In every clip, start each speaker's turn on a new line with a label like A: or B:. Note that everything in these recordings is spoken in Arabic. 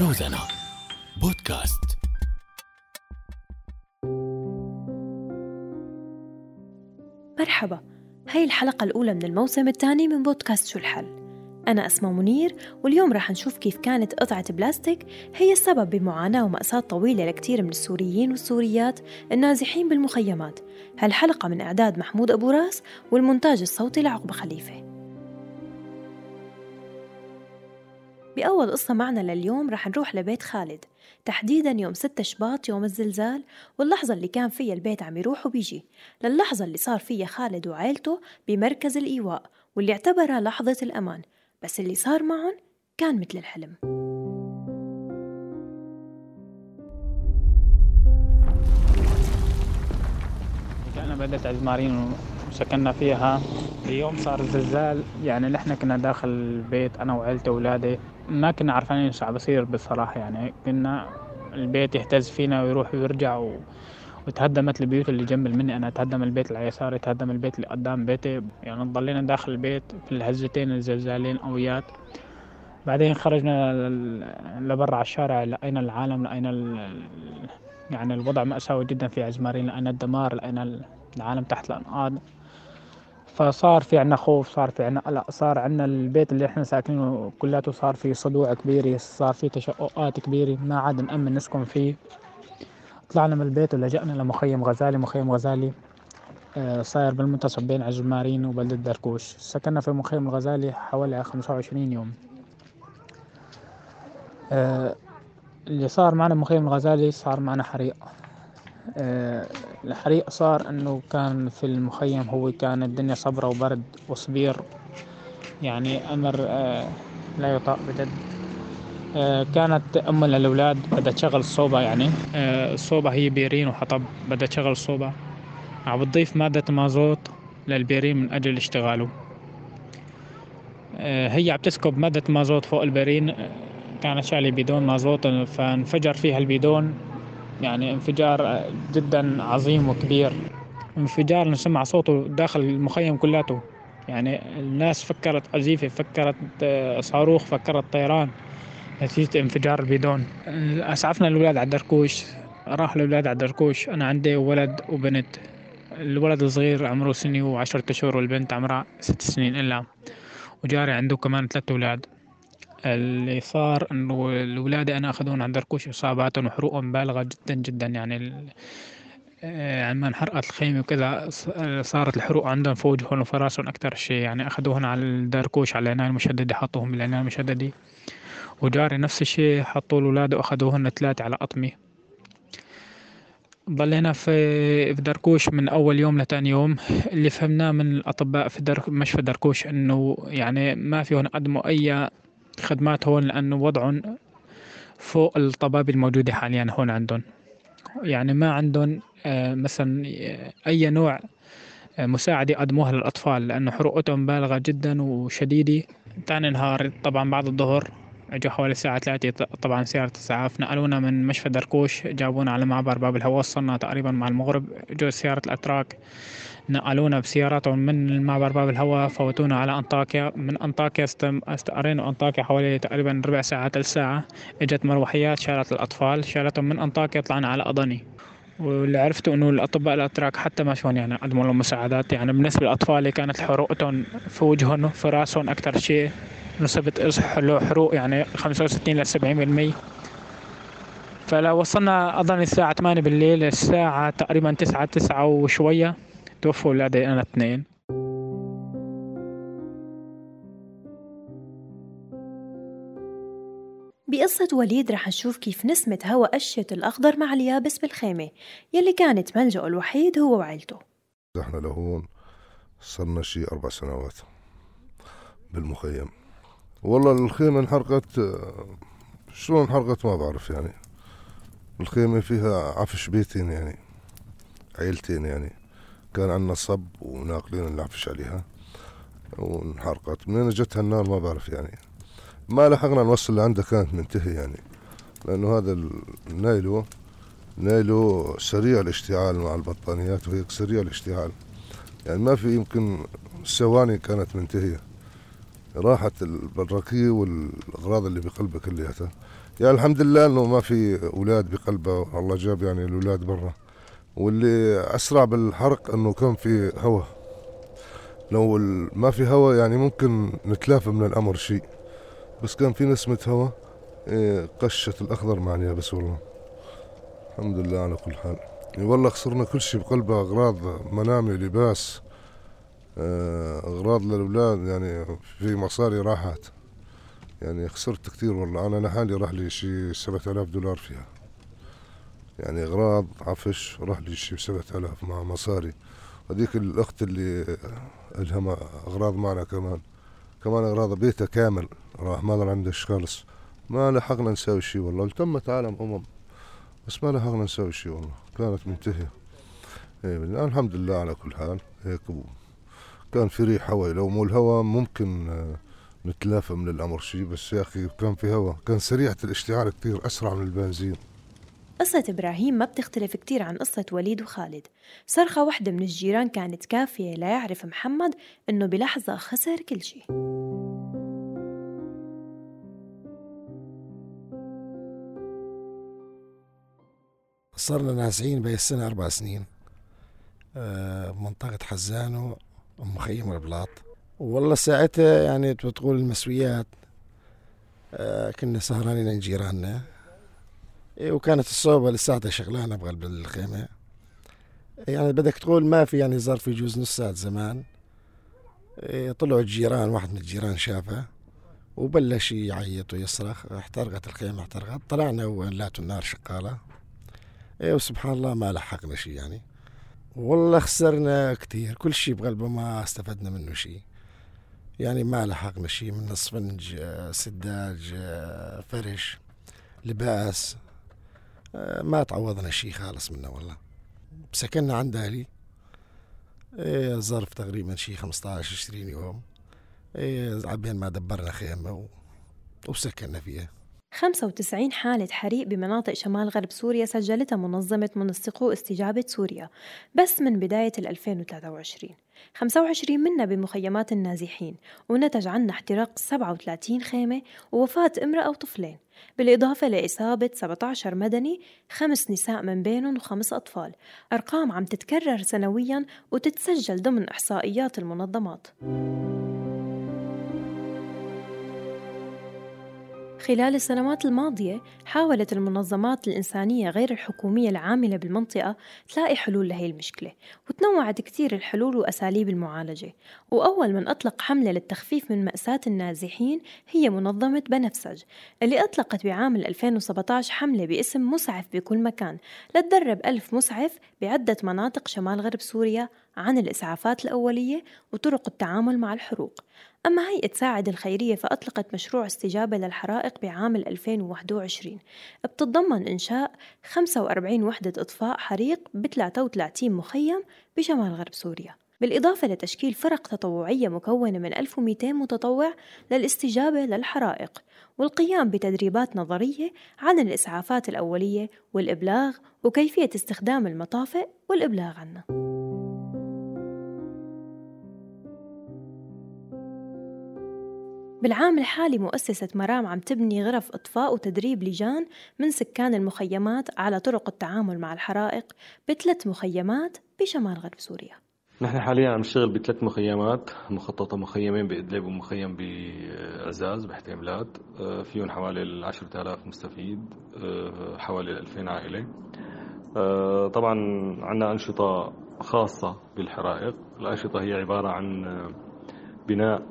A: روزانا بودكاست.
B: مرحبا. هاي الحلقة الأولى من الموسم الثاني من بودكاست شو الحل. أنا أسماء منير واليوم راح نشوف كيف كانت قطعة بلاستيك هي السبب بمعاناة ومأساة طويلة لكثير من السوريين والسوريات النازحين بالمخيمات. هالحلقة من إعداد محمود أبو راس والمونتاج الصوتي لعقبة خليفة. بأول قصة معنا لليوم رح نروح لبيت خالد. تحديدا يوم 6 شباط يوم الزلزال واللحظة اللي كان فيها البيت عم يروح وبيجي. للحظة اللي صار فيها خالد وعائلته بمركز الإيواء واللي اعتبرها لحظة الأمان. بس اللي صار معهم كان مثل الحلم.
C: أنا بدأت عزمارين وسكننا فيها. اليوم صار الزلزال يعني نحن كنا داخل البيت أنا وعيلتي وأولادي ما كنا عارفين إيش بصير بصراحة يعني. كنا البيت يهتز فينا ويروح ويرجع و... وتهدمت البيوت اللي جنب مني. أنا تهدم البيت اللي على يساري تهدم البيت اللي قدام بيتي. يعني ضلينا داخل البيت في الهزتين الزلزالين قويات بعدين خرجنا لبرا على الشارع لقينا العالم لقينا ال... يعني الوضع مأساوي جدا في عزمارين لقينا الدمار لقينا العالم تحت الأنقاض فصار في عنا خوف صار في عنا قلق صار عنا البيت اللي إحنا ساكنينه كلياته صار في صدوع كبيرة صار في تشققات كبيرة ما عاد نأمن نسكن فيه. طلعنا من البيت ولجأنا لمخيم غزالي مخيم غزالي آه، صاير بالمنتصف بين عجمارين وبلدة دركوش سكننا في مخيم الغزالي حوالي خمسة وعشرين يوم. آه، اللي صار معنا مخيم الغزالي صار معنا حريق. الحريق صار إنه كان في المخيم هو كان الدنيا صبرة وبرد وصبير يعني أمر آه، لا يطاق بجد. آه، كانت أم للاولاد بدها تشغل الصوبة يعني. الصوبة هي بيرين وحطب بدها تشغل الصوبة عم بتضيف مادة مازوت للبيرين من أجل اشتغاله. هي عم تسكب مادة مازوت فوق البيرين. كانت شالي بيدون مازوت فانفجر فيها البيدون. يعني انفجار جدا عظيم وكبير. انفجار نسمع صوته داخل المخيم كلاته يعني الناس فكرت قذيفة فكرت آه، صاروخ فكرت طيران. نتيجة انفجار البيدون. أسعفنا الأولاد على الدركوش. راح الأولاد على الدركوش. أنا عندي ولد وبنت. الولد الصغير عمره سنة وعشرة أشهر والبنت عمرها ست سنين إلا. وجاري عنده كمان ثلاثة أولاد. اللي صار إنه الولاد أنا اخذون عند دركوش إصاباتهم وحروقهم بالغة جدا جدا. يعني آه، عما انحرقت الخيمة وكذا صارت الحروق عندهم في وجههم وفي راسهم أكثر شيء. يعني أخذوهن على الدركوش على العناية المشددة حطوهم بالعناية المشددة. وجاري نفس الشيء حطوا الأولاد وأخذوهن ثلاثة على أطمي. ضلينا في في دركوش من أول يوم لتاني يوم. اللي فهمناه من الأطباء في در... مشفى دركوش إنه يعني ما فيهم قدموا أي خدمات هون لأنه وضعهم فوق الطبابة الموجودة حاليا هون عندهم. يعني ما عندهم آه، مثلا آه، أي نوع آه، مساعدة يقدموها للأطفال لأنه حروقتهم بالغة جدا وشديدة. تاني نهار طبعا بعد الظهر اجوا حوالي الساعة ثلاثة طبعا سيارة إسعاف نقلونا من مشفى دركوش جابونا على معبر باب الهواء وصلنا تقريبا مع المغرب اجوا سيارة الأتراك نقلونا بسياراتهم من المعبر باب الهواء فوتونا على أنطاكيا من أنطاكيا استقرينا أنطاكيا حوالي تقريبا ربع ساعة ثلث ساعة إجت مروحيات شالت الأطفال شالتهم من أنطاكيا طلعنا على أضني. واللي عرفته إنه الأطباء الأتراك حتى ما شلون يعني قدموا لهم مساعدات يعني بالنسبة للأطفال كانت حروقتهم في وجههم في رأسهم أكثر شيء نسبة حروق يعني 65 ل 70% فلو وصلنا أظن الساعة 8 بالليل الساعة تقريبا 9 9 وشوية توفوا ولادي أنا اثنين.
B: بقصة وليد رح نشوف كيف نسمة هوا قشة الأخضر مع اليابس بالخيمة يلي كانت ملجأه الوحيد هو وعيلته.
D: إحنا لهون صرنا شي أربع سنوات بالمخيم. والله الخيمة انحرقت شلون انحرقت ما بعرف يعني. الخيمة فيها عفش بيتين يعني عيلتين يعني. كان عندنا صب وناقلين العفش عليها وانحرقت. منين جتها النار ما بعرف يعني. ما لحقنا نوصل لعندها كانت منتهي يعني. لأنه هذا النايلو نايلو سريع الاشتعال مع البطانيات وهيك سريع الاشتعال. يعني ما في يمكن ثواني كانت منتهية. راحت البراكية والأغراض اللي بقلبها كلياتها. يعني الحمد لله إنه ما في أولاد بقلبها الله جاب يعني الأولاد برا. واللي أسرع بالحرق إنه كان في هواء لو ما في هواء يعني ممكن نتلافى من الأمر شيء. بس كان في نسمة هواء إيه، قشت الأخضر معنيها بس والله. الحمد لله على كل حال. والله خسرنا كل شيء بقلبها أغراض منامي لباس. أغراض للأولاد يعني في مصاري راحت. يعني خسرت كثير والله. أنا لحالي راح لي شي 7000 دولار فيها. يعني أغراض عفش راح لي شي 7000 مع مصاري. هذيك الأخت اللي إلها أغراض معنا كمان. كمان أغراض بيتها كامل. راح ما عندش خالص. ما لحقنا نسوي شي والله. تمت عالم أمم. بس ما لحقنا نسوي شي والله. كانت منتهية. إيه الحمد لله على كل حال. هيك كان في ريح هواء لو مو الهواء ممكن آه نتلافى من الأمر شيء بس يا أخي كان في هواء كان سريعة الاشتعال كثير أسرع من البنزين.
B: قصة إبراهيم ما بتختلف كتير عن قصة وليد وخالد. صرخة واحدة من الجيران كانت كافية ليعرف محمد إنه بلحظة خسر كل شيء
E: صرنا نازعين بهي السنة أربع سنين. بمنطقة آه، حزانو مخيم البلاط. والله ساعتها يعني بتقول المسويات آه، كنا سهرانين عند جيراننا. إيه، وكانت الصوبة لساتها شغلانة بقلب الخيمة. يعني بدك تقول ما في يعني ظرف يجوز نص ساعة زمان. إيه، طلعوا الجيران واحد من الجيران شافه وبلش يعيط ويصرخ. احترقت الخيمة احترقت. طلعنا ولاتوا النار شغالة إيه وسبحان الله ما لحقنا شيء يعني. والله خسرنا كثير كل شيء بقلبه ما استفدنا منه شيء يعني ما لحقنا شيء من اسفنج سداج فرش لباس ما تعوضنا شيء خالص منه والله. سكننا عند أهلي. إيه ظرف تقريبا شيء 15 20 يوم. إيه عبين ما دبرنا خيمة وسكننا فيها.
B: 95 حالة حريق بمناطق شمال غرب سوريا سجلتها منظمة منسقو استجابة سوريا بس من بداية 2023 25 منا بمخيمات النازحين ونتج عنا احتراق 37 خيمة ووفاة امرأة وطفلين. بالإضافة لإصابة 17 مدني خمس نساء من بينهم وخمس أطفال. أرقام عم تتكرر سنويا وتتسجل ضمن إحصائيات المنظمات. خلال السنوات الماضية حاولت المنظمات الإنسانية غير الحكومية العاملة بالمنطقة تلاقي حلول لهي المشكلة وتنوعت كتير الحلول وأساليب المعالجة وأول من أطلق حملة للتخفيف من مأساة النازحين هي منظمة بنفسج اللي أطلقت بعام 2017 حملة باسم مسعف بكل مكان لتدرب ألف مسعف بعدة مناطق شمال غرب سوريا عن الإسعافات الأولية وطرق التعامل مع الحروق. أما هيئة ساعد الخيرية فأطلقت مشروع استجابة للحرائق بعام 2021 بتتضمن إنشاء 45 وحدة إطفاء حريق ب 33 مخيم بشمال غرب سوريا. بالإضافة لتشكيل فرق تطوعية مكونة من 1200 متطوع للاستجابة للحرائق والقيام بتدريبات نظرية عن الإسعافات الأولية والإبلاغ وكيفية استخدام المطافئ والإبلاغ عنها بالعام الحالي مؤسسة مرام عم تبني غرف إطفاء وتدريب لجان من سكان المخيمات على طرق التعامل مع الحرائق بثلاث مخيمات بشمال غرب سوريا.
F: نحن حاليا عم نشتغل بثلاث مخيمات مخططة مخيمين بإدلب ومخيم بعزاز بحتيملات آه، فيهم حوالي ال 10000 مستفيد آه، حوالي 2000 عائلة. آه، طبعا عندنا أنشطة خاصة بالحرائق. الأنشطة هي عبارة عن بناء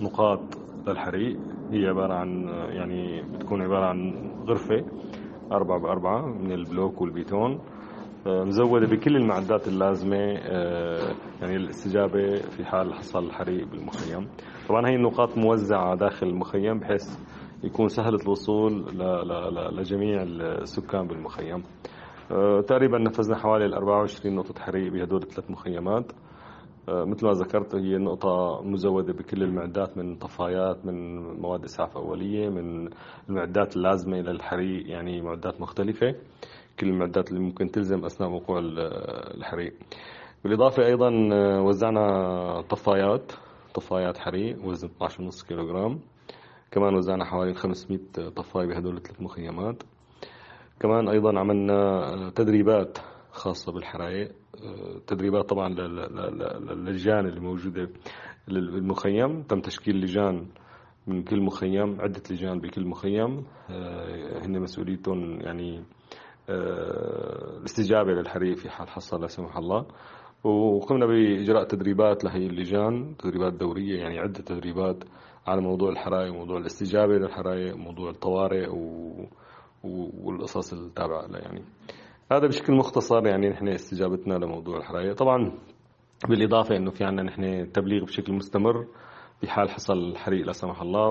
F: نقاط للحريق هي عبارة عن يعني بتكون عبارة عن غرفة أربعة بأربعة من البلوك والبيتون آه، مزودة بكل المعدات اللازمة آه، يعني الاستجابة في حال حصل حريق بالمخيم. طبعا هي النقاط موزعة داخل المخيم بحيث يكون سهل الوصول لجميع السكان بالمخيم. آه، تقريبا نفذنا حوالي 24 نقطة حريق بهدول الثلاث مخيمات. مثل ما ذكرت هي نقطة مزودة بكل المعدات من طفايات من مواد إسعاف أولية من المعدات اللازمة للحريق يعني معدات مختلفة. كل المعدات اللي ممكن تلزم أثناء وقوع الحريق. بالإضافة أيضا آه، وزعنا طفايات طفايات حريق وزن 12.5 كيلوغرام. كمان وزعنا حوالي 500 طفاية بهدول الثلاث مخيمات. كمان أيضا عملنا تدريبات خاصة بالحرائق. تدريبات طبعا للجان اللي موجودة بالمخيم. تم تشكيل لجان من كل مخيم عدة لجان بكل مخيم. هن مسؤوليتهم يعني الاستجابة للحريق في حال حصل لا سمح الله. وقمنا بإجراء تدريبات لهي اللجان تدريبات دورية يعني عدة تدريبات على موضوع الحرائق وموضوع الاستجابة للحرائق وموضوع الطوارئ و... والقصص التابعة لها يعني. هذا بشكل مختصر يعني نحن استجابتنا لموضوع الحرائق طبعا بالإضافة أنه في عنا نحن تبليغ بشكل مستمر في حال حصل حريق لا سمح الله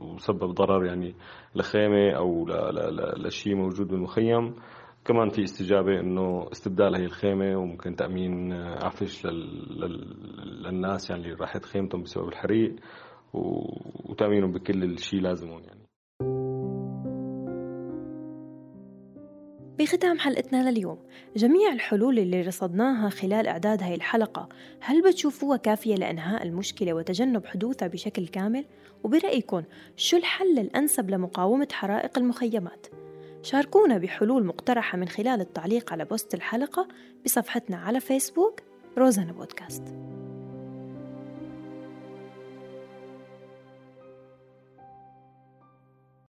F: وسبب ضرر يعني لخيمة أو لشيء موجود بالمخيم. كمان في استجابة إنه استبدال هي الخيمة وممكن تأمين عفش للناس يعني اللي راحت خيمتهم بسبب الحريق وتأمينهم بكل الشيء لازمهم يعني.
B: بختام حلقتنا لليوم جميع الحلول اللي رصدناها خلال إعداد هاي الحلقة هل بتشوفوها كافية لإنهاء المشكلة وتجنب حدوثها بشكل كامل؟ وبرأيكم شو الحل الأنسب لمقاومة حرائق المخيمات؟ شاركونا بحلول مقترحة من خلال التعليق على بوست الحلقة بصفحتنا على فيسبوك روزانا بودكاست